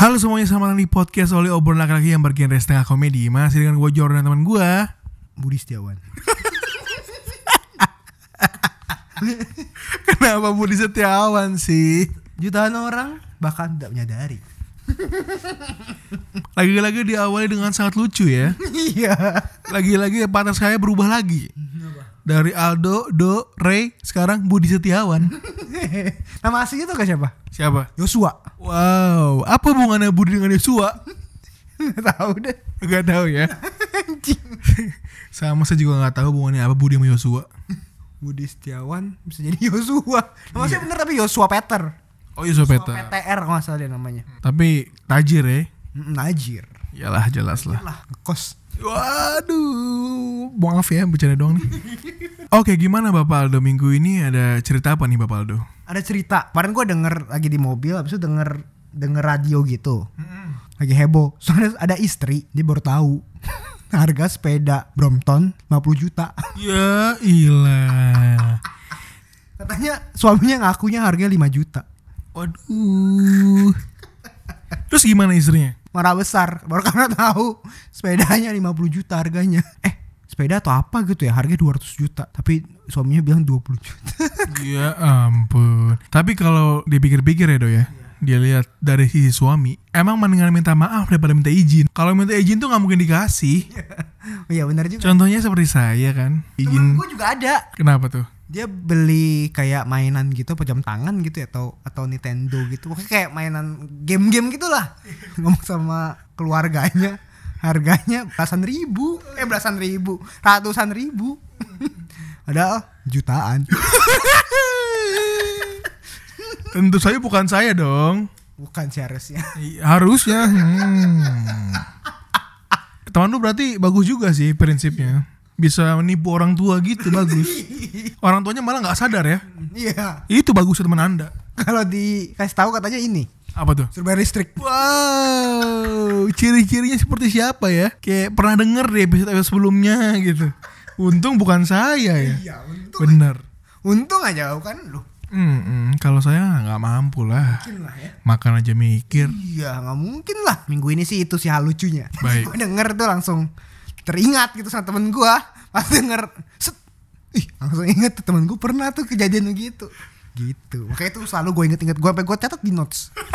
Halo semuanya, selamat datang di podcast oleh obrolan laki-laki yang bergenre setengah komedi Masih dengan gue Jordan dan teman gue Budi Setiawan. Kenapa Budi Setiawan sih? Jutaan orang bahkan tidak menyadari. Lagi-lagi diawali dengan sangat lucu ya Iya. Lagi-lagi partner saya berubah lagi Dari Aldo, Do, Ray, sekarang Budi Setiawan Nama aslinya tuh gak siapa? Siapa? Yosua. Wow, apa hubungannya Budi dengan Yosua? Gak tahu deh. Gak tahu ya. Sama saya juga gak tahu hubungannya apa Budi sama Yosua. Budi Setiawan bisa jadi Yosua. Nama saya bener tapi Yosua Peter. Oh Yosua Peta. PTR kalau nggak salah dia namanya. Tapi tajir ya. Najir. Yalah jelas lah. Lah, kos. Waduh, maaf ya bercanda doang nih. Oke, gimana Bapak Aldo minggu ini ada cerita apa nih Bapak Aldo? Ada cerita. Kemarin gue denger lagi di mobil, habis itu denger denger radio gitu. Lagi heboh. Soalnya ada istri, dia baru tahu. Harga sepeda Brompton 50 juta. Ya ilah. Katanya suaminya ngakunya harganya 5 juta. Waduh. Terus gimana istrinya? Marah besar. Baru karena tahu sepedanya 50 juta harganya. Eh, sepeda atau apa gitu ya? Harganya 200 juta. Tapi suaminya bilang 20 juta. Ya ampun. Tapi kalau dipikir-pikir ya do ya, dia lihat dari sisi suami, emang mendingan minta maaf daripada minta izin. Kalau minta izin tuh nggak mungkin dikasih. Oh iya benar juga. Contohnya seperti saya kan, Temen izin. gue juga ada. Kenapa tuh? Dia beli kayak mainan gitu apa jam tangan gitu ya atau atau Nintendo gitu. Pokoknya kayak mainan game-game gitulah. Ngomong sama keluarganya harganya belasan ribu eh belasan ribu ratusan ribu ada jutaan Tentu saja bukan saya dong. bukan sih harusnya Harusnya. Hmm. Teman lu berarti bagus juga sih prinsipnya. Bisa menipu orang tua gitu bagus. Orang tuanya malah nggak sadar ya. iya Itu bagus teman anda. kalau dikasih tahu katanya ini Apa tuh? bayar listrik Wow, ciri-cirinya seperti siapa ya? Kayak pernah denger di episode sebelumnya gitu. Untung bukan saya ya. iya untung Bener. untung aja bukan lu Hmm, hmm, kalau saya nggak mampu lah. mungkin lah ya Makan aja mikir. Iya nggak mungkin lah Minggu ini sih itu sih hal lucunya Baik. Denger tuh langsung Teringat gitu sama temen gue Pas denger set, Ih langsung inget tuh temen gue pernah tuh kejadian begitu Gitu Makanya itu selalu gue inget-inget Gue sampai gue catat di notes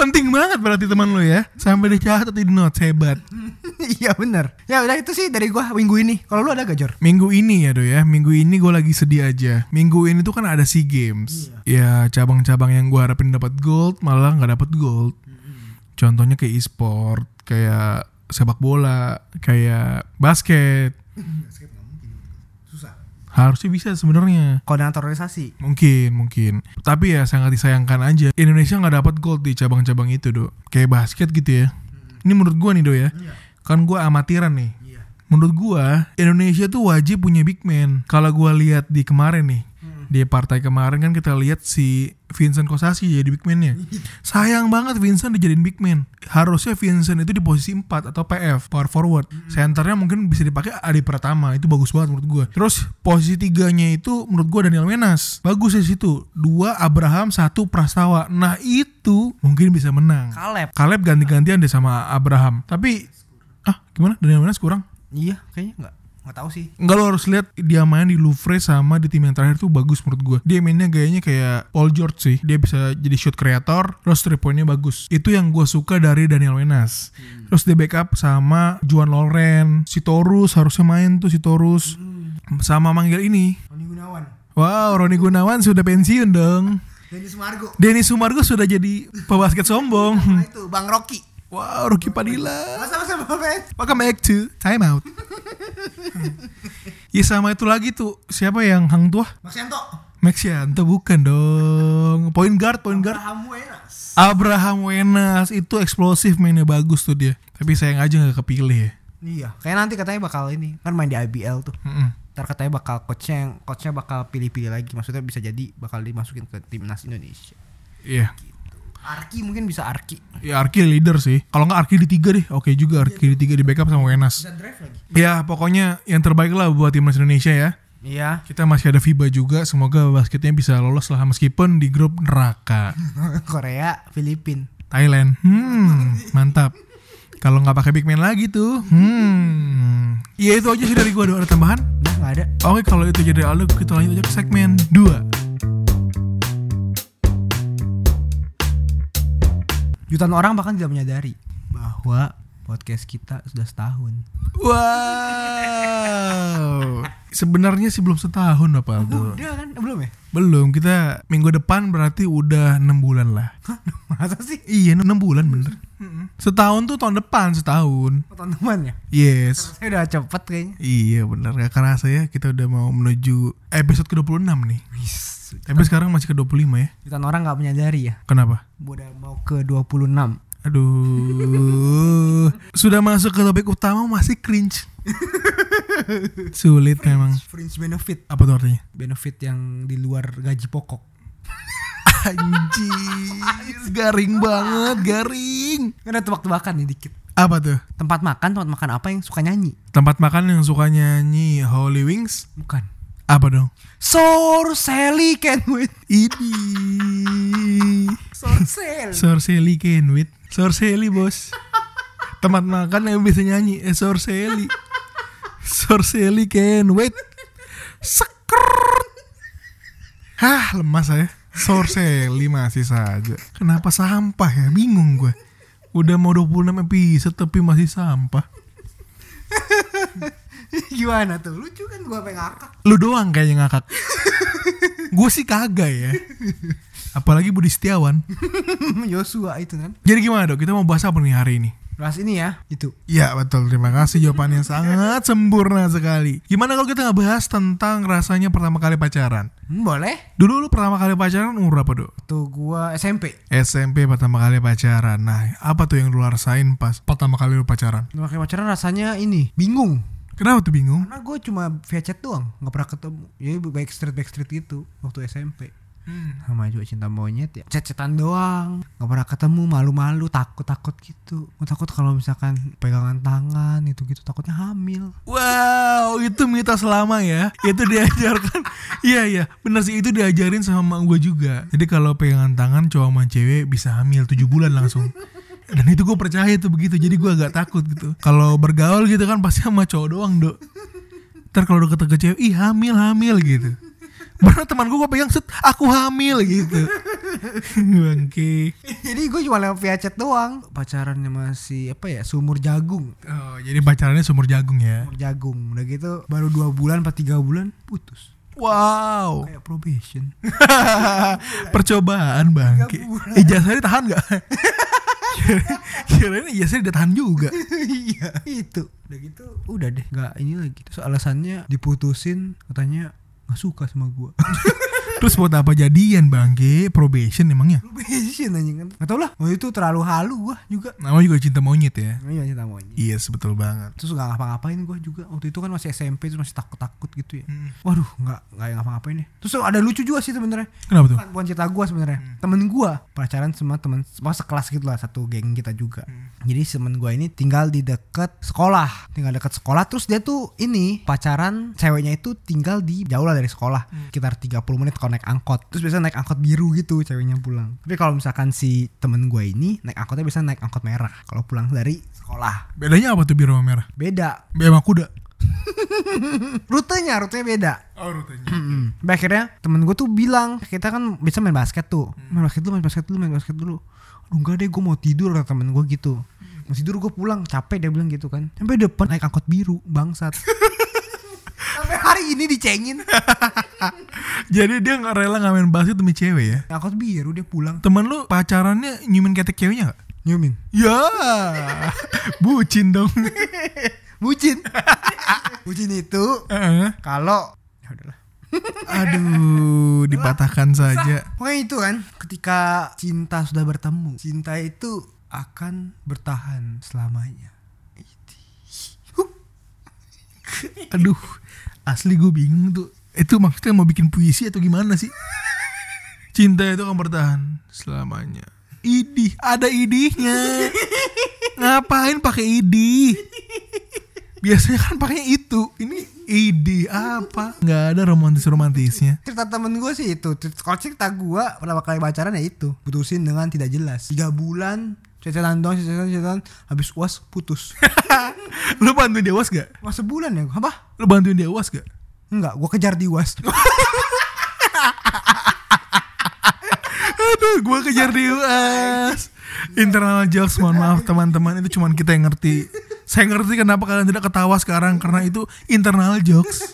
Penting banget berarti teman lo ya. Sampai dicatat di notes hebat. Iya bener Ya udah itu sih dari gue minggu ini Kalau lu ada gak Jor? Minggu ini ya do ya. Minggu ini gue lagi sedih aja. Minggu ini tuh kan ada sea games. Ya cabang-cabang yang gue harapin dapat gold malah nggak dapat gold. Contohnya kayak e-sport, kayak sepak bola, kayak basket. Susah Harusnya bisa sebenarnya. Naturalisasi Mungkin, mungkin. Tapi ya sangat disayangkan aja. Indonesia nggak dapat gold di cabang-cabang itu, Do. Kayak basket gitu ya. Ini menurut gua nih, Do ya. Kan gua amatiran nih. Iya Menurut gua, Indonesia tuh wajib punya big man. Kalau gua lihat di kemarin nih, di partai kemarin kan kita lihat si Vincent Kosasi jadi big man-nya. Sayang banget Vincent dijadiin big man. Harusnya Vincent itu di posisi 4 atau PF, power forward. Centernya mungkin bisa dipakai Adi Pratama, itu bagus banget menurut gua. Terus posisi tiganya itu menurut gua Daniel Menas. Bagus di situ. Dua Abraham, satu Prastawa. Nah, itu mungkin bisa menang. Kaleb Caleb ganti-gantian deh sama Abraham. Tapi ah gimana Daniel Menas kurang? Iya kayaknya gak Gak tahu sih Enggak lo harus lihat dia main di Louvre sama di tim yang terakhir tuh bagus menurut gue. Dia mainnya gayanya kayak Paul George sih. Dia bisa jadi shoot creator, terus three pointnya bagus. Itu yang gue suka dari Daniel Wenas. Terus dia backup sama Juan Loren, si Torus harusnya main tuh si Torus. Sama manggil ini. Roni Gunawan Wow, Roni Gunawan sudah pensiun dong. Dennis Margo Denny Sumargo sudah jadi pebasket sombong. Nah itu Bang Rocky Wow, Rocky Padilla. Masa masa Welcome back to Time Out. ya sama itu lagi tuh siapa yang hang tua? Mas Yanto Maxianto bukan dong. Point guard, point guard. Abraham Wenas. Abraham Wenas itu eksplosif mainnya bagus tuh dia. Tapi sayang aja nggak kepilih ya. Iya, kayak nanti katanya bakal ini kan main di IBL tuh. Mm-mm. Ntar katanya bakal coachnya yang coachnya bakal pilih-pilih lagi. Maksudnya bisa jadi bakal dimasukin ke timnas Indonesia. Iya. Arki mungkin bisa Arki. Ya Arki leader sih. Kalau nggak Arki di tiga deh. Oke juga Arki di tiga di backup sama Wenas. Bisa drive lagi. Ya pokoknya yang terbaik lah buat timnas Indonesia ya. Iya. Kita masih ada FIBA juga. Semoga basketnya bisa lolos lah meskipun di grup neraka. Korea, Filipin. Thailand. Hmm, mantap. Kalau nggak pakai big man lagi tuh. Hmm. Iya itu aja sih dari gua ada tambahan. Nah, nggak ada. Oke kalau itu jadi Aldo kita lanjut aja ke segmen 2 Jutaan orang bahkan tidak menyadari bahwa podcast kita sudah setahun. Wow Sebenarnya sih belum setahun apa Aldo Udah kan? Belum ya? Belum kita minggu depan berarti udah 6 bulan lah Hah? Masa sih? Iya 6 bulan bener Setahun tuh tahun depan setahun Oh, Teman-teman ya? Yes Saya udah cepet kayaknya. Iya bener gak kerasa ya kita udah mau menuju episode ke-26 nih Wis. Tapi sekarang masih ke-25 ya Jutaan orang nggak menyadari ya. Kenapa? Udah mau ke 26. Aduh Sudah masuk ke topik utama masih cringe Sulit memang Fringe benefit. Apa tuh artinya? Benefit yang di luar gaji pokok. Anjir Garing banget Garing ada tebak-tebakan nih dikit. Apa tuh? Tempat makan, tempat makan apa yang suka nyanyi? Tempat makan yang suka nyanyi Holy Wings Bukan. Apa dong? Sor Sally can wait. Ini. Sor Sally. Sorseli Kenwit Sorseli bos. Tempat makan yang bisa nyanyi. Eh Sorseli Sorseli Kenwit Seker. Hah lemas saya. Sorseli masih saja. Kenapa sampah ya? Bingung gue Udah mau 26 episode tapi masih sampah Gimana tuh? Lucu kan gua pengen ngakak. Lu doang kayaknya ngakak Gue sih kagak ya Apalagi Budi Setiawan Yosua itu kan. Jadi gimana dok? Kita mau bahas apa nih hari ini? Bahas ini ya, itu. Ya betul, terima kasih jawabannya sangat sempurna sekali. Gimana kalau kita ngebahas tentang rasanya pertama kali pacaran? Hmm, boleh. Dulu lu pertama kali pacaran umur berapa dok? Tuh gua SMP. SMP pertama kali pacaran. Nah, apa tuh yang lu rasain pas pertama kali lu pacaran? Pakai pacaran rasanya ini bingung. Kenapa tuh bingung? Karena gue cuma via chat doang, nggak pernah ketemu. Ya backstreet backstreet gitu waktu SMP. Sama juga cinta monyet ya. Chat-chatan doang, nggak pernah ketemu, malu-malu, takut-takut gitu. Gue takut kalau misalkan pegangan tangan itu gitu takutnya hamil. Wow, itu mitos lama ya. Itu diajarkan. Iya iya, bener sih itu diajarin sama gue juga. Jadi kalau pegangan tangan cowok sama cewek bisa hamil 7 bulan langsung. Dan itu gue percaya tuh begitu. Jadi gue agak takut gitu. Kalau bergaul gitu kan pasti sama cowok doang, Dok. Ntar kalau deket ke cewek, ih hamil hamil gitu. Bener teman gue gue pegang set, aku hamil gitu. Bangke. Jadi gue cuma lewat via chat doang. Pacarannya masih apa ya, sumur jagung. Oh, jadi pacarannya sumur jagung ya. Sumur jagung. Udah gitu baru dua bulan, empat tiga bulan putus. Wow. Kayak probation. Percobaan bangke. Ijazahnya ditahan gak? Kirain ijazahnya ditahan juga. iya itu. Udah gitu udah deh nggak ini lagi. Terus alasannya diputusin katanya nggak suka sama gua Terus buat apa jadian bangke? Probation emangnya? probation anjing kan? Nggak tau lah. Waktu itu terlalu halu gua juga. Namanya juga cinta monyet ya. iya cinta monyet. Iya, yes, betul banget. terus nggak ngapa-ngapain gua juga. Waktu itu kan masih SMP terus masih takut-takut gitu ya. Hmm. waduh nggak nggak ngapa-ngapain ya. Terus ada lucu juga sih sebenarnya. Kenapa tuh? bukan, bukan cerita gua sebenarnya. Temen gua pacaran sama temen sama sekelas gitu lah satu geng kita juga. Jadi temen gua ini tinggal di deket sekolah. Tinggal deket sekolah terus dia tuh ini pacaran ceweknya itu tinggal di jauh lah dari sekolah. Sekitar 30 menit kalau naik angkot. Terus biasa naik angkot biru gitu ceweknya pulang. Tapi kalau misalkan si temen gua ini naik angkotnya biasa naik angkot merah. Kalau pulang dari sekolah. Bedanya apa tuh biru sama merah? beda. Sama kuda. rutenya rutenya beda. Oh, rutenya. Mm. Sampai akhirnya temen gue tuh bilang kita kan bisa main basket tuh. Main basket dulu main basket dulu main basket dulu. Aduh enggak deh gue mau tidur kata temen gue gitu. Mau tidur gue pulang. Capek dia bilang gitu kan. Sampai depan naik angkot biru bangsat sampai hari ini dicengin Jadi dia nggak rela ngamen basket demi cewek ya? angkot biru dia pulang Temen lu pacarannya nyumin ketek ceweknya gak? nyumin Ya, bucin dong. bucin bucin itu Heeh. kalau ya udahlah Aduh, dipatahkan saja. Pokoknya itu kan ketika cinta sudah bertemu, cinta itu akan bertahan selamanya. Aduh, asli gue bingung tuh. Itu maksudnya mau bikin puisi atau gimana sih? Cinta itu akan bertahan selamanya. Idih, ada idihnya. Ngapain pakai idih? Biasanya kan pakai itu. Ini idih apa? Nggak ada romantis-romantisnya. Cerita temen gue sih itu. Kalau cerita gue pertama kali pacaran ya itu. Putusin dengan tidak jelas. Tiga bulan cecetan dong, cecetan, cecetan. Habis uas putus. Lu bantuin dia uas gak? Wah sebulan ya? Apa? Lu bantuin dia uas gak? Enggak, gue kejar di uas. Aduh, gue kejar di UAS. Internal jokes, mohon maaf teman-teman, itu cuman kita yang ngerti. Saya ngerti kenapa kalian tidak ketawa sekarang karena itu internal jokes.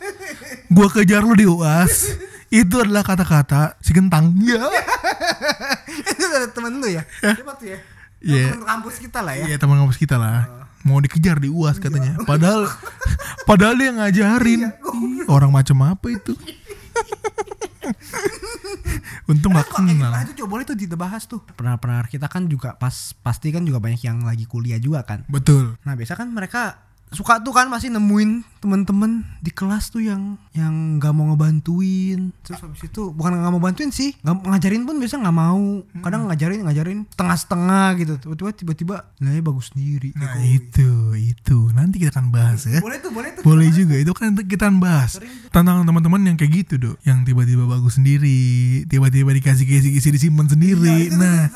Gue kejar lu di UAS. Itu adalah kata-kata si kentang. Ya. itu ada temen lu ya? Siapa tuh ya? Iya. Temen kampus kita lah ya. Iya teman kampus kita lah. Mau dikejar di UAS katanya. Padahal padahal dia ngajarin. Ih, Orang macam apa itu? Untung gak eh, kenal. nah, itu coba boleh tuh dibahas tuh. Pendengar-pendengar kita kan juga pas pasti kan juga banyak yang lagi kuliah juga kan. Betul. Nah biasa kan mereka suka tuh kan masih nemuin temen-temen di kelas tuh yang yang nggak mau ngebantuin. Terus habis itu bukan nggak mau bantuin sih nggak ngajarin pun biasa nggak mau. Kadang ngajarin ngajarin setengah-setengah gitu. Tiba-tiba tiba-tiba nilainya bagus sendiri. Nah itu itu. Nanti kita akan bahas ya. boleh tuh boleh tuh. Boleh juga. Itu kan kita akan bahas tantangan teman-teman yang kayak gitu dok, yang tiba-tiba bagus sendiri, tiba-tiba dikasih kisi-kisi disimpan sendiri. Itu Nah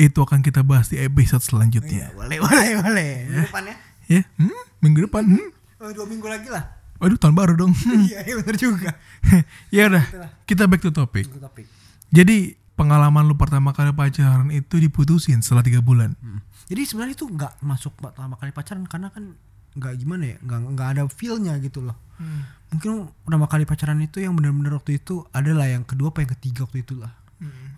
itu akan kita bahas di episode selanjutnya. boleh boleh boleh. Minggu depannya Ya, hmm? Minggu depan. Hmm? oh, dua minggu lagi lah Waduh tahun baru dong. iya iya bener juga ya udah, kita back to topic. Jadi pengalaman lu pertama kali pacaran itu diputusin setelah tiga bulan. Hmm. Jadi sebenarnya itu nggak masuk pertama kali pacaran karena kan nggak gimana ya nggak nggak ada feelnya gitu loh. Mungkin pertama kali pacaran itu yang benar-benar waktu itu adalah yang kedua apa yang ketiga waktu itu lah.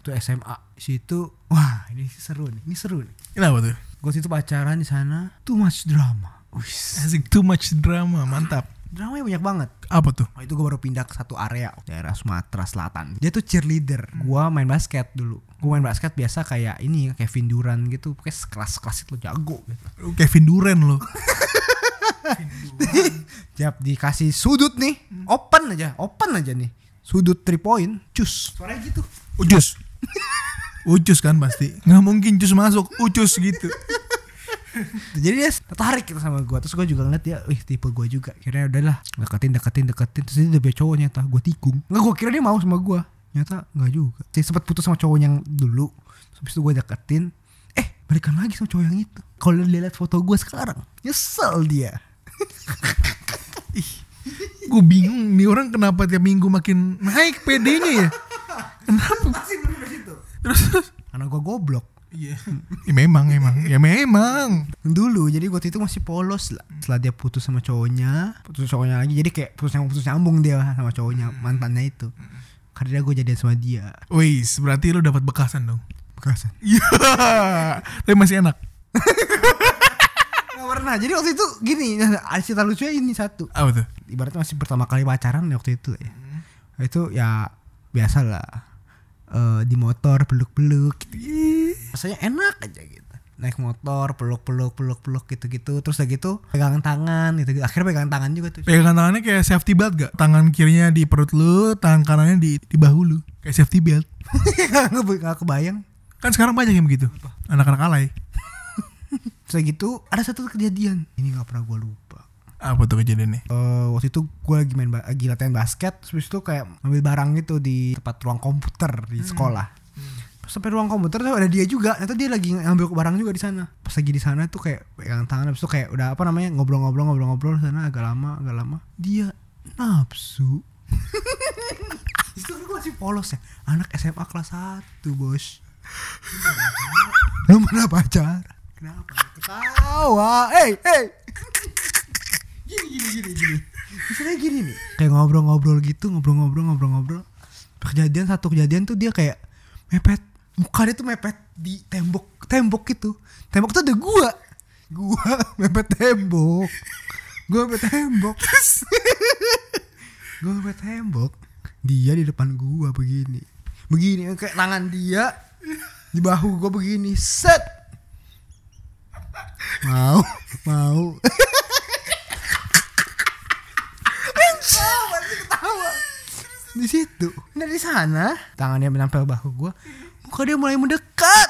Itu SMA situ wah ini seru nih ini seru nih. Kenapa tuh? Gue situ pacaran di sana too much drama. Wis. Asik too much drama, mantap. Dramanya banyak banget. Apa tuh? Oh, itu gue baru pindah ke satu area daerah Sumatera Selatan. Dia tuh cheerleader. Gua main basket dulu. Gue main basket biasa kayak ini Kevin Durant gitu. Pokoknya kelas-kelas itu jago gitu. Kevin Duran lo. Siap dikasih sudut nih, open aja, open aja nih. Sudut 3 point, cus. Suaranya gitu. Ucus. Ucus kan pasti. Nggak mungkin cus masuk, ucus gitu. Jadi dia tertarik gitu sama gua. Terus gua juga ngeliat dia, wih tipe gua juga. Kira udahlah, deketin, deketin, deketin. Terus dia udah punya cowok nyata, gua tikung. Nggak, gua kira dia mau sama gua. Nyata nggak juga. Saya sempat putus sama cowok yang dulu. Terus habis itu gua deketin. Eh, balikan lagi sama cowok yang itu. Kalau dia lihat foto gua sekarang, nyesel dia. Gue bingung nih orang kenapa tiap minggu makin naik PD-nya ya. Kenapa? Terus. Karena gua goblok. Iya. Ya memang emang. Ya memang. dulu jadi waktu itu masih polos lah setelah dia putus sama cowoknya putus cowoknya lagi jadi kayak putus yang putus nyambung dia sama cowoknya mantannya itu karena gue jadian sama dia Wis, berarti lu dapat bekasan dong. bekasan Iya. Tapi masih enak. nggak pernah jadi waktu itu gini ada cerita lucunya ini satu Apa tuh? ibaratnya masih pertama kali pacaran waktu itu ya itu ya biasa lah Eh, di motor peluk-peluk gitu. Rasanya enak aja gitu naik motor peluk-peluk peluk-peluk gitu-gitu terus udah gitu pegangan tangan gitu, -gitu. akhirnya pegangan tangan juga tuh Pegangan tangannya kayak safety belt gak? Tangan kirinya di perut lu, tangan kanannya di di bahu lu. Kayak safety belt. nggak kebayang Kan sekarang banyak yang begitu. Anak-anak alay. Terus gitu ada satu kejadian ini nggak pernah gue lupa Apa tuh kejadiannya? Eh, waktu itu gue lagi main lagi latihan basket terus itu kayak ngambil barang gitu di tempat ruang komputer di sekolah Pas sampai ruang komputer tuh ada dia juga. Ternyata dia lagi ngambil barang juga di sana. Pas lagi di sana tuh kayak pegang tangan habis itu kayak udah apa namanya ngobrol-ngobrol ngobrol-ngobrol sana agak lama agak lama. Dia nafsu. Itu kan gue masih polos ya. Anak SMA kelas 1 bos. Belum pernah pacar? Kenapa? Ketawa. Hey hey. Gini gini gini gini. Misalnya gini nih. Kayak ngobrol-ngobrol gitu ngobrol-ngobrol ngobrol-ngobrol. Kejadian satu kejadian tuh dia kayak mepet muka dia tuh mepet di tembok tembok gitu tembok tuh ada gua. Gua mepet tembok. Gua mepet tembok. Gua mepet tembok dia di depan gua begini. Begini kayak tangan dia di bahu gua begini. Set! Mau mau. Ketawa di situ. Dari sana tangannya menempel bahu gua muka dia mulai mendekat?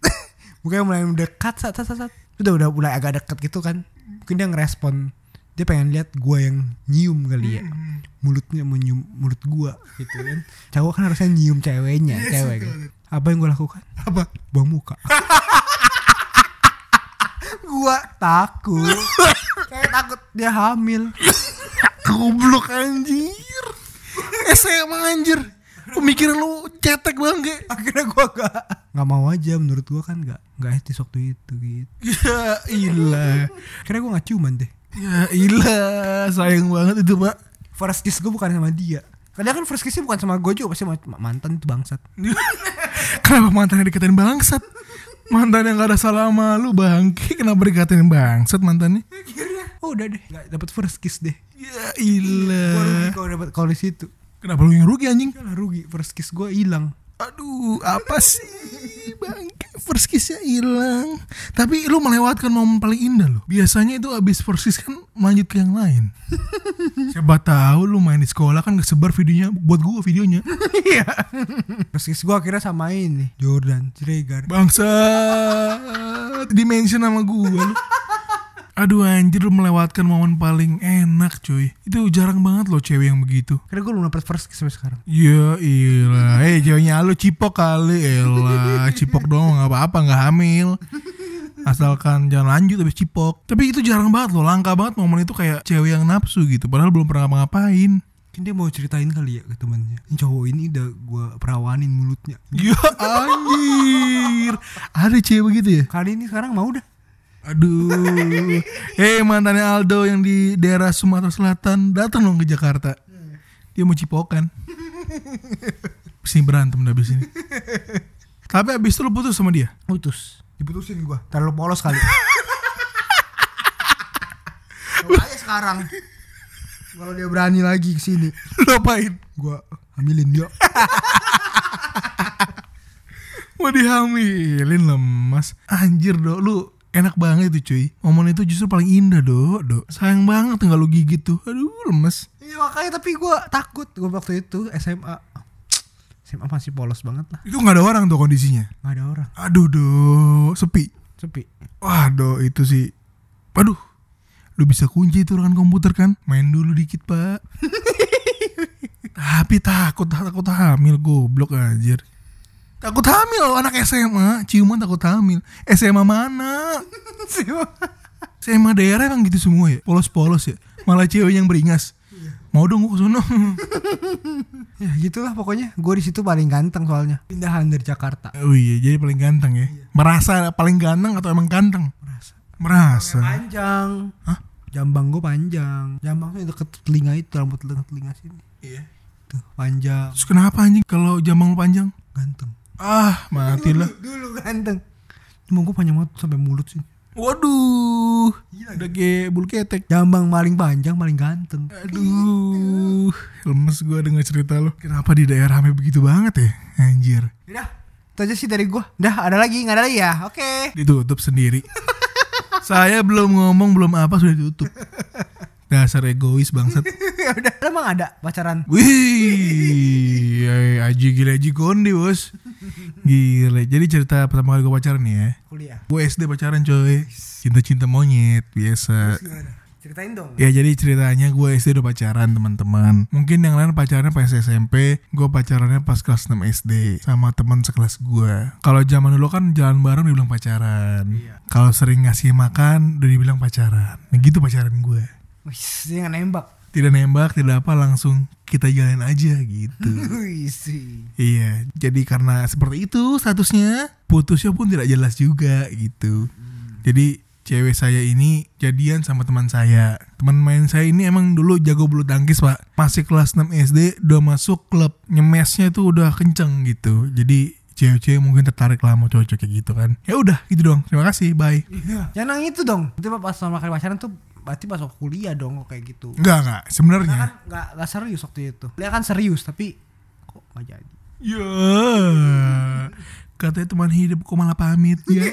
Mukanya mulai mendekat saat saat saat udah udah mulai agak dekat gitu kan. Mungkin dia ngerespon. Dia pengen lihat gua yang nyium kali ya. Mulutnya menyium mulut gua gitu kan. Cowok kan harusnya nyium ceweknya cewek kan. apa yang gua lakukan? Apa? buang muka. Gua takut. Kayak takut dia hamil. Goblok anjir. SMA anjir. Pemikiran lu cetek banget. akhirnya gua gak nggak mau aja menurut gua kan nggak nggak etis waktu itu gitu Ya ilah. akhirnya gua nggak ciuman deh Ya ilah. Sayang banget itu, Pak. first kiss gua bukan sama dia Kadang kan first kissnya bukan sama gue juga pasti sama mantan itu bangsat. Kenapa mantannya dikatain bangsat? Mantan yang gak ada salah sama lu bangke Kenapa dikatain bangsat mantannya? Oh udah deh, nggak dapat first kiss deh. Ya Gua rugi ilah kalau dapat kalau di situ. Kenapa lu yang rugi anjing? Yalah rugi, first kiss gue hilang. Aduh apa sih bangke First kissnya hilang Tapi lu melewatkan momen paling indah loh Biasanya itu abis first kiss kan lanjut ke yang lain Siapa tahu lu main di sekolah kan kesebar videonya Buat gua videonya Iya. first kiss gue akhirnya sama ini Jordan Ciregar. Bangsat Dimension sama gua lu Aduh anjir lu melewatkan momen paling enak cuy. Itu jarang banget loh cewek yang begitu. Karena gue belum dapat first kiss sampai sekarang. Ya ilah Eh ceweknya lu cipok kali. Elah Cipok doang gak apa-apa gak hamil. Asalkan jangan lanjut habis cipok. Tapi itu jarang banget loh Langka banget momen itu kayak cewek yang nafsu gitu Padahal belum pernah ngapa-ngapain. Mungkin dia mau ceritain kali ya ke temannya. Ini cowok ini udah gue perawanin mulutnya. Ya anjir. Ada cewek begitu ya? Kali ini sekarang mau dah. Aduh Eh mantannya Aldo yang di daerah Sumatera Selatan Datang dong ke Jakarta Dia mau cipokan Sini berantem dah abis ini Tapi abis itu lu putus sama dia Putus. Diputusin gue. Terlalu polos kali. Coba aja sekarang. Kalau dia berani lagi ke sini, Lu apain? gue hamilin dia. Mau dihamilin lemas Anjir do Lu enak banget itu cuy. Momen itu justru paling indah do, do. Sayang banget tinggal lu gigit tuh. Aduh lemes. Iya makanya tapi gue takut. Gue waktu itu SMA SMA masih polos banget lah. Itu gak ada orang tuh kondisinya? Nggak ada orang. Aduh do. Sepi. Sepi. Wah do itu sih. Waduh. Lu bisa kunci itu ruangan komputer kan? Main dulu dikit pak. Tapi takut Takut hamil Goblok anjir Takut hamil loh anak SMA Ciuman takut hamil. SMA mana? SMA daerah emang gitu semua ya? Polos-polos ya? Malah cewek yang beringas. Mau dong gua ke sana ya gitulah pokoknya. Gue di situ paling ganteng soalnya. Pindahan dari Jakarta. Oh iya jadi paling ganteng ya? Merasa paling ganteng atau emang ganteng? Merasa. Merasa. Panjang. Hah? jambang gue panjang. Jambang tuh deket telinga itu rambut telinga telinga sini. Iya. Tuh panjang. Terus kenapa anjing kalau jambang lu panjang? Ganteng Ah mati lah dulu ganteng. Cuma gue panjang banget sampai mulut sih. Waduh Udah kayak bulu ketek. Jambang paling panjang paling ganteng. Aduh Lemes gue denger cerita lo Kenapa di daerah rame begitu banget ya? Anjir. Udah itu aja sih dari gue dah ada lagi nggak ada lagi ya? Oke. Ditutup sendiri. Saya belum ngomong belum apa sudah ditutup Dasar egois bangsat. Udah. Emang ada pacaran? Wih eh, Aji gila Aji kondi bos. Gila Jadi cerita pertama kali gue pacaran nih ya. Kuliah. Gue SD pacaran coy. Cinta-cinta monyet Biasa. Ceritain dong. Ya jadi ceritanya gue SD udah pacaran teman-teman. Mungkin yang lain pacarannya pas SMP Gue pacarannya pas kelas 6 SD Sama teman sekelas gue Kalau zaman dulu kan jalan bareng dibilang pacaran. Kalau sering ngasih makan udah dibilang pacaran. Nah gitu pacaran gue Wih, dia nggak nembak. Tidak nembak, tidak apa langsung kita jalan aja gitu. Iya, jadi karena seperti itu statusnya Putusnya pun tidak jelas juga gitu. Jadi cewek saya ini jadian sama teman saya. Teman main saya ini emang dulu jago bulu tangkis pak. Masih kelas 6 SD udah masuk klub Nyemesnya tuh udah kenceng gitu. Jadi cewek-cewek mungkin tertarik lah mau cowok kayak gitu kan. Ya udah gitu dong. Terima kasih. Bye. Iya. Jangan itu dong. Itu pas sama kali pacaran tuh berarti masuk kuliah dong kok kayak gitu. Enggak enggak Karena sebenarnya. kan nggak nggak serius waktu itu. Kuliah kan serius tapi kok nggak jadi. Ya. Katanya teman hidup kok malah pamit ya.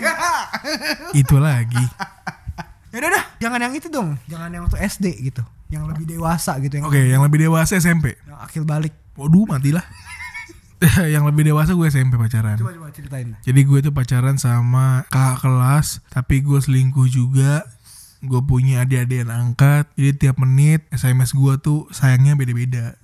Itu lagi. Ya udah dah, jangan yang itu dong. Jangan yang waktu SD gitu. Yang lebih dewasa gitu yang, Oke, yang lebih dewasa SMP. yang akil balik. Waduh, matilah. yang lebih dewasa gue SMP pacaran. Coba coba ceritain. Jadi gue tuh pacaran sama kakak kelas, tapi gue selingkuh juga. Gue punya adik-adik yang angkat, jadi tiap menit SMS gue tuh sayangnya beda-beda.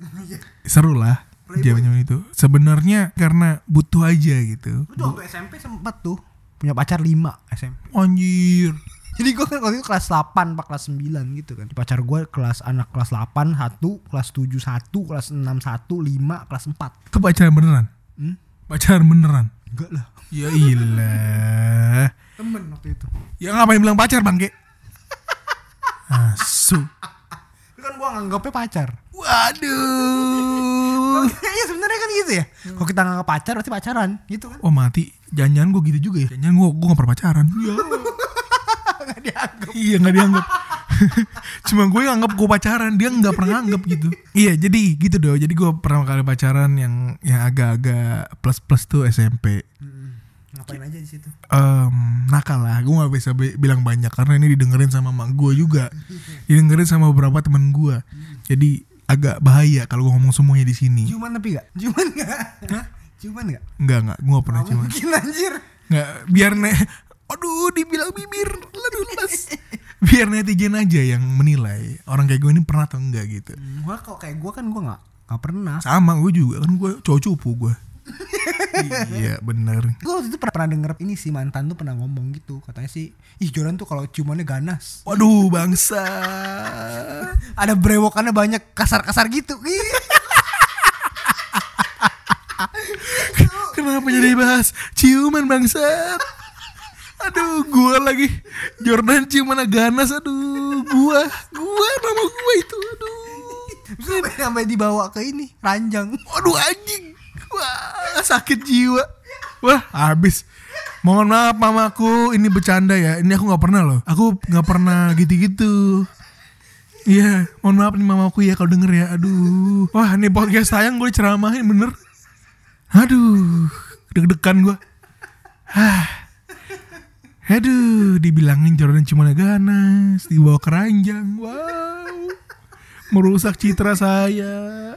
Seru lah zaman itu. Sebenarnya karena butuh aja gitu. Tuh waktu SMP sempat tuh punya pacar 5 SMP. Anjir. Jadi gue kan waktu itu kelas 8 apa kelas 9 gitu kan. Pacar gue kelas anak kelas 8 1, kelas 7 1, kelas 6 1, 5, kelas 4. Itu pacaran beneran? Hmm? Pacaran beneran? Enggak lah. Ya ilah. Temen waktu itu. Ya ngapain bilang pacar bangke? Asu. Itu kan gue nganggapnya pacar. Waduh. Iya sebenarnya kan gitu ya. Kalau kita nganggap pacar berarti pacaran gitu kan. Oh mati. Jangan-jangan gue gitu juga ya. Jangan gue gue gak pernah pacaran. Iya. Gak dianggap. iya gak dianggap. Cuma gue yang anggap gue pacaran, dia nggak pernah anggap gitu. Iya, jadi gitu dong. Jadi gue pertama kali pacaran yang yang agak-agak plus plus tuh SMP. Ngapain aja di situ? Em, nakal lah, gue gak bisa bi- bilang banyak karena ini didengerin sama mak gue juga, didengerin sama beberapa teman gue. Jadi agak bahaya kalau gue ngomong semuanya di sini. Ciuman tapi gak? Ciuman gak? Ciuman gak? Enggak enggak, gue gak pernah Gak cuma. mungkin anjir. Nggak, biar ne, aduh dibilang bibir, aduh les. Biar netizen aja yang menilai orang kayak gue ini pernah atau enggak gitu. Hmm, Gua kok kayak gue kan gue gak, gak pernah. Sama gue juga kan gue cowok cupu gue. Iya bener. Gue waktu itu pernah, pernah denger ini sih mantan tuh pernah ngomong gitu. Katanya sih, ih Joran tuh kalau ciumannya ganas. Waduh bangsa. Ada brewokannya banyak kasar-kasar gitu. Kenapa jadi bahas ciuman bangsat? Aduh, gua lagi Jordan ciuman ganas aduh, gua, gua nama gua itu, aduh. Sampai, sampai dibawa ke ini, ranjang. Waduh anjing. Wah, sakit jiwa. Wah, habis. Mohon maaf mamaku, ini bercanda ya. Ini aku nggak pernah loh. Aku nggak pernah gitu-gitu. Iya, mohon maaf nih mamaku ya kalau denger ya. Aduh. Wah, ini podcast sayang gue ceramahin bener. Aduh, deg-degan gue. Hah. Aduh, dibilangin Jordan cuma ganas, dibawa keranjang. Wow. Merusak citra saya.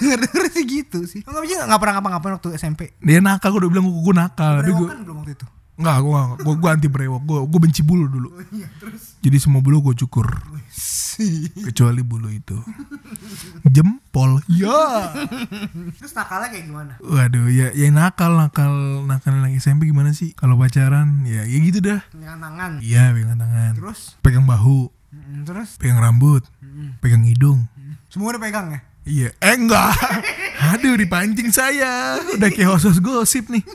Denger-denger sih gitu sih. Enggak bisa enggak pernah ngapa-ngapain waktu SMP. Dia nakal, gue udah bilang gue nakal. Tapi gue Brewokan belum waktu itu. Enggak, gue gue gue anti brewok. Gue gue benci bulu dulu. Jadi semua bulu gue cukur. Kecuali bulu itu. Jempol. Ya. Terus nakalnya kayak gimana? Waduh, ya ya nakal nakal nakal lagi SMP gimana sih? Kalau pacaran ya ya gitu dah. Pegang tangan. Iya, pegang tangan. Terus Pegang bahu, terus pegang rambut, pegang hidung. semua udah pegang ya? Iya, eh enggak. Aduh, dipancing saya. Udah kayak host gosip nih.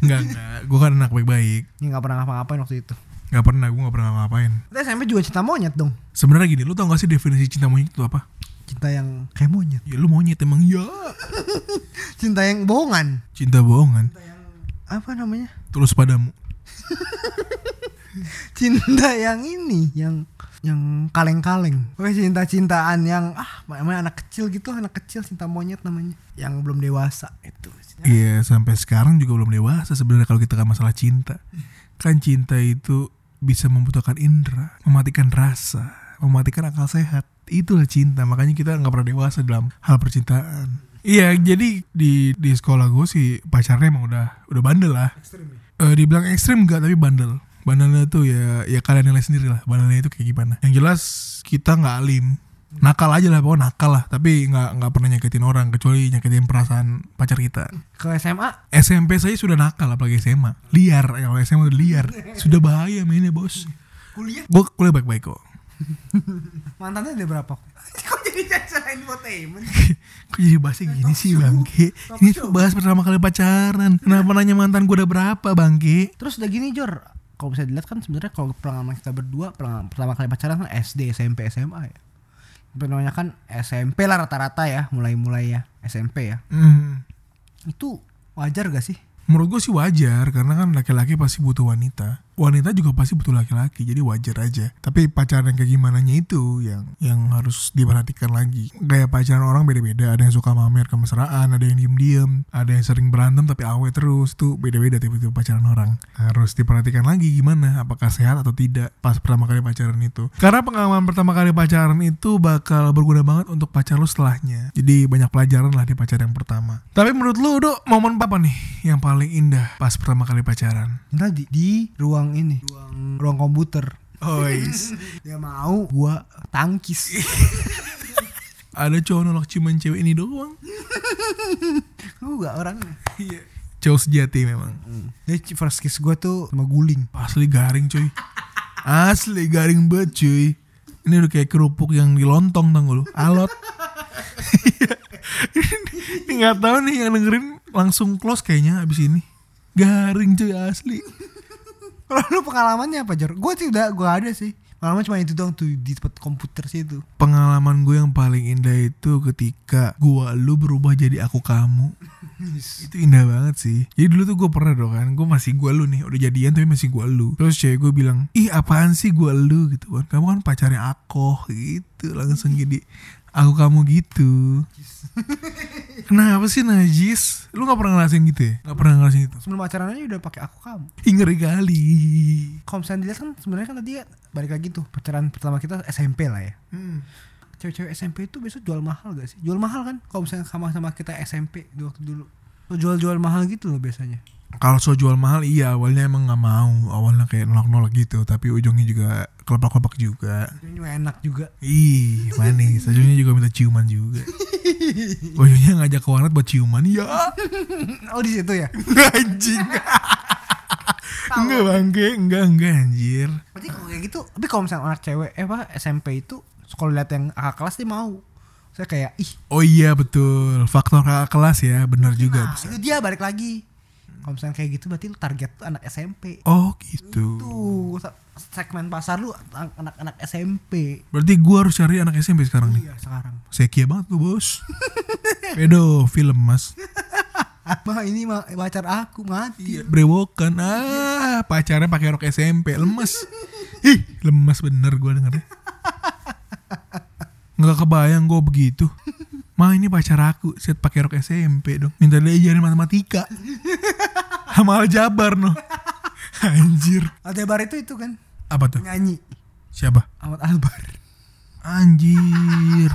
Enggak, enggak. Gue kan anak baik-baik. Ya enggak pernah ngapa-ngapain waktu itu. Gak pernah, gue gak pernah ngapain. Terus SMP juga cinta monyet dong. Sebenarnya gini, lu tau gak sih definisi cinta monyet itu apa? Cinta yang kayak monyet. Ya lu monyet emang ya. Cinta yang bohongan. Cinta bohongan. Apa namanya? Tulus padamu. Cinta yang ini, yang yang kaleng-kaleng. Oke, cinta-cintaan yang ah, namanya anak kecil gitu, anak kecil cinta monyet namanya. Yang belum dewasa itu. Iya, sampai sekarang juga belum dewasa sebenarnya kalau kita kan masalah cinta. Kan cinta itu bisa membutuhkan indera, mematikan rasa, mematikan akal sehat. Itulah cinta. Makanya kita nggak pernah dewasa dalam hal percintaan. Iya, jadi di di sekolah gue sih pacarnya emang udah udah bandel lah. Eh dibilang ekstrim enggak tapi bandel. Bandelnya tuh ya ya kalian nilai sendiri lah. Bandelnya itu kayak gimana. Yang jelas kita nggak alim. Nakal aja lah pokoknya nakal lah. Tapi nggak nggak pernah nyakitin orang kecuali nyakitin perasaan pacar kita. Ke SMA SMP saya sudah nakal apalagi SMA. Liar kalau SMA udah liar. Sudah bahaya mainnya bos. kuliah Gue kuliah baik-baik kok. mantannya ada berapa? Kok jadi selain infotainment? Kok jadi bahasnya gini sih bangke? Ini tuh bahas pertama kali pacaran. Kenapa nanya mantan gue udah berapa bangke? Terus udah gini Jor, kalau bisa dilihat kan sebenarnya kalau pengalaman kita berdua pengalaman, pertama kali pacaran kan SD, SMP, SMA ya. Namanya kan SMP lah rata-rata ya, mulai-mulai ya SMP ya. Hmm. Itu wajar gak sih? Menurut gue sih wajar karena kan laki-laki pasti butuh wanita. Wanita juga pasti butuh laki-laki jadi wajar aja. Tapi pacaran kayak gimana itu yang yang harus diperhatikan lagi. Kayak pacaran orang beda-beda. Ada yang suka mamer kemesraan ada yang diem-diem ada yang sering berantem tapi awet terus. Tuh beda-beda tipe-tipe pacaran orang. Harus diperhatikan lagi gimana apakah sehat atau tidak pas pertama kali pacaran itu. Karena pengalaman pertama kali pacaran itu bakal berguna banget untuk pacar lu setelahnya. Jadi banyak pelajaran lah di pacaran yang pertama. Tapi menurut lu Dok, momen apa nih yang paling indah pas pertama kali pacaran? Tadi di ruang ini, ruang ruang komputer. Oh. Dia mau gua tangkis. ada cowok nolak cuman cewek ini doang. Lu gak orangnya. iya. Cowok sejati memang. Dia first kiss gua tuh sama guling. asli garing cuy. Asli garing banget cuy. Ini udah kayak kerupuk yang di lontong tau lu? Alot. Ini nggak tahu nih yang dengerin langsung close kayaknya abis ini. Garing cuy asli Kalau lu pengalamannya apa, Jor? Gua sih udah gua ada sih. Pengalaman cuma itu doang tuh di tempat komputer sih itu. pengalaman gue yang paling indah itu ketika gua lu berubah jadi aku kamu. Itu indah banget sih. Jadi dulu tuh gue pernah dong kan gue masih gua lu nih. Udah jadian tapi masih gua lu. Terus cewek gue bilang ih apaan sih gua lu? Gitu kan. Kamu kan pacarnya aku gitu. Langsung jadi aku kamu gitu kenapa sih najis lu nggak pernah ngerasain gitu ya nggak pernah ngerasain gitu Sebelum pacaran aja udah pakai aku kamu. Ih, ngeri kali misalnya dilihat kan sebenarnya kan tadi ya balik lagi tuh pacaran pertama kita SMP lah ya. Cewek-cewek SMP itu biasa jual mahal gak sih? Jual mahal kan? Kalau misalnya sama-sama kita SMP dulu. Tuh jual-jual mahal gitu loh biasanya. Kalau so jual mahal iya awalnya emang nggak mau awalnya kayak nolak-nolak gitu tapi ujungnya juga kelepak-kelepak juga Ini juga enak juga. Ih, manis. Ujungnya juga minta ciuman juga. Ujungnya ngajak ke warnet buat ciuman. Ya, Oh di situ ya. anjing. enggak bangke, enggak enggak anjir. Berarti kalau kayak gitu, tapi kalau misalnya anak cewek eh apa SMP itu kalau lihat yang kakak kelas dia mau. Saya kayak ih, Oh iya betul, faktor kakak kelas ya, benar juga. nah, itu dia balik lagi. Kalau misalnya kayak gitu berarti lu target tuh anak SMP. Oh gitu. Se- segmen pasar lu an- anak-anak SMP. Berarti gua harus cari anak SMP sekarang nih. Iya sekarang. Sekia banget gua bos. Pedo film mas. Apa ini mah pacar aku mati. Iya, brewokan. Ah, pacarnya pakai rok SMP, lemes. Ih, lemes bener gua dengernya. Nggak kebayang gue begitu. Ma ini pacar aku, set pakai rok SMP dong. Minta dia ajarin matematika. Sama aljabar no. Anjir. Aldebar itu itu kan Apa tuh? nyanyi Siapa? Ahmad Albar. Anjir.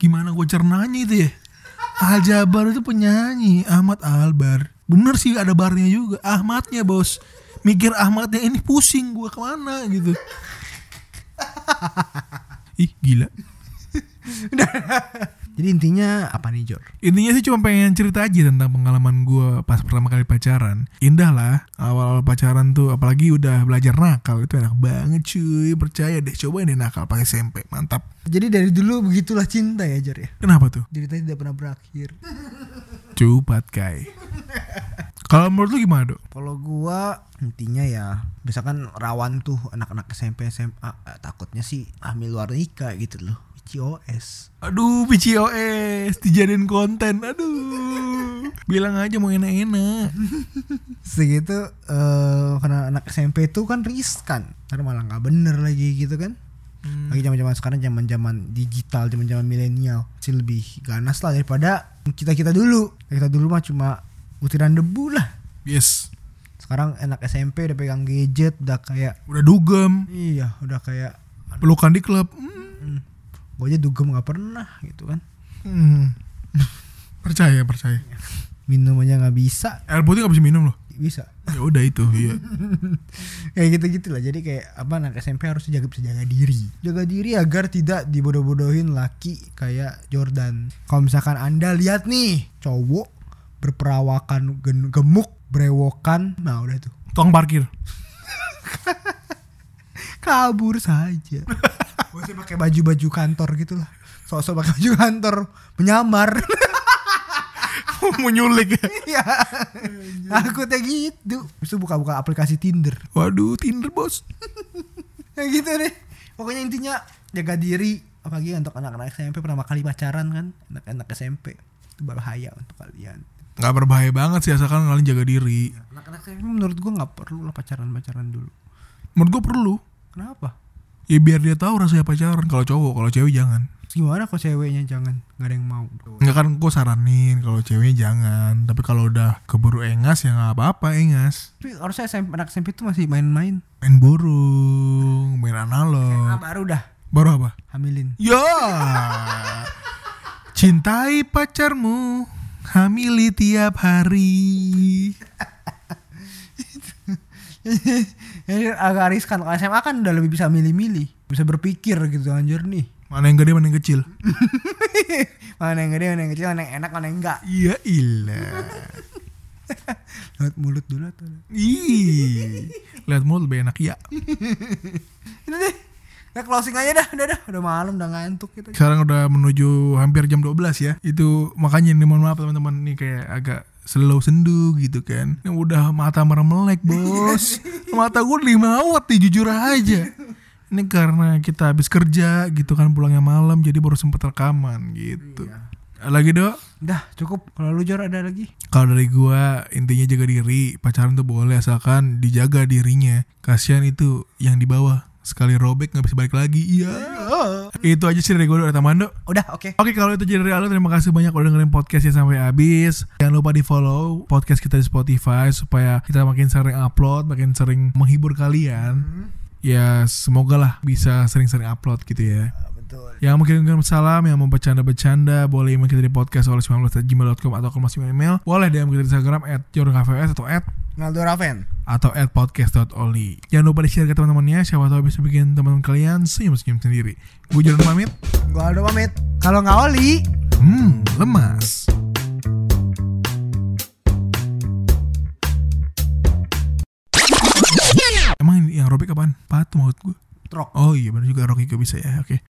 Gimana gue cernanya itu ya? Aljabar itu penyanyi, Ahmad Albar. Bener sih ada barnya juga. Ahmadnya bos. Mikir Ahmadnya ini pusing gue ke mana gitu. Ih gila. Jadi intinya apa nih Jor? Intinya sih cuma pengen cerita aja tentang pengalaman gue pas pertama kali pacaran. Indah lah awal-awal pacaran tuh apalagi udah belajar nakal itu enak banget cuy. Percaya deh coba deh nakal pas SMP mantap. Jadi dari dulu begitulah cinta ya Jor ya. Kenapa tuh? Ceritanya tidak pernah berakhir. Cepat kai. Kalau menurut lu gimana dok? Kalau gua intinya ya, misalkan rawan tuh anak-anak SMP SMA eh, takutnya sih hamil luar nikah gitu loh. COS. Aduh BCOS dijadiin konten Aduh Bilang aja mau enak-enak Segitu eh karena anak SMP itu kan riskan. Karena malah nggak bener lagi gitu kan. Lagi zaman-zaman sekarang zaman-zaman digital, zaman-zaman milenial. Sih lebih ganas lah daripada kita-kita dulu. Kita dulu mah cuma butiran debu lah. Yes Sekarang anak SMP udah pegang gadget, udah kayak Udah dugem iya, udah kayak Pelukan di klub hmm. Gue aja dugem nggak pernah gitu kan. Hmm. Percaya percaya Minum aja nggak bisa, Air putih gak bisa minum loh bisa. Ya udah itu iya kayak gitu-gitu lah. Jadi kayak apa anak SMP harus jaga bisa jaga diri. Jaga diri agar tidak dibodoh-bodohin laki kayak Jordan. Kalau misalkan Anda lihat nih cowok berperawakan gemuk, brewokan, nah udah tuh. Tong parkir Kabur saja. Bosnya pakai baju-baju kantor gitu lah. Sosok pakai baju kantor menyamar. Mau nyulik ya. Takutnya gitu. Bisa buka-buka aplikasi Tinder. Waduh Tinder bos Kayak gitu deh. Pokoknya intinya jaga diri. Apalagi untuk anak-anak SMP pertama kali pacaran kan. Anak-anak SMP. Itu berbahaya untuk kalian. Gak berbahaya banget sih asalkan kalian jaga diri Anak-anak Tapi menurut gua nggak perlu lah pacaran pacaran dulu Menurut gue perlu. kenapa Ya biar dia tahu rasanya pacaran. Kalau cowok, kalau cewek jangan. Gimana kok ceweknya jangan nggak ada yang mau Enggak kan gue saranin kalau ceweknya jangan. Tapi kalau udah keburu engas ya nggak apa-apa engas. tapi harusnya SMP, anak SMP itu masih main-main Main burung, main analog. baru dah Baru apa? hamilin Ya. Cintai pacarmu, hamili tiap hari. Ini agak riskan kalau SMA kan udah lebih bisa milih-milih bisa berpikir gitu anjir nih Mana yang gede, mana yang kecil. mana yang gede mana yang kecil mana yang enak mana yang enggak Iya ilah. lewat mulut dulu atau Ih, lihat mulut lebih enak ya. ini deh ya closing aja dah udah dah udah malam udah ngantuk kita Sekarang udah menuju hampir jam 12 ya. Itu makanya nih mohon maaf teman-teman nih kayak agak slow sendu gitu kan. Yang udah mata meremelek bos. mata gue lima awat nih jujur aja. Ini karena kita habis kerja gitu kan pulangnya malam jadi baru sempet rekaman gitu. Lagi dok? udah cukup kalau lu jor ada lagi Kalau dari gua intinya jaga diri, pacaran tuh boleh asalkan dijaga dirinya. Kasihan itu yang di bawah sekali robek nggak bisa balik lagi. Iya. Itu aja sih dari gua dari Tamando. udah oke. Oke kalau itu jadi dari Aldo terima kasih banyak udah dengerin podcastnya sampai habis. Jangan lupa di follow podcast kita di Spotify Supaya kita makin sering upload Makin sering menghibur kalian. Ya semoga lah bisa sering-sering upload gitu ya. Betul. Yang kirim salam, yang mau bercanda-bercanda Boleh email kita di podcast oleh 19.gmail.com Atau kalau masih email. Boleh DM kita di Instagram At atau at Naldo Raven. Atau at podcast.oli Jangan lupa di share ke teman-temannya. Siapa tahu bisa bikin teman-teman kalian senyum-senyum sendiri. Gue Jordan pamit. Gua Aldo pamit. Kalau nggak oli. Hmm, lemas. Emang yang robek apaan? Patung maksud gue. Trok Oh iya benar juga. Rocky juga bisa ya Oke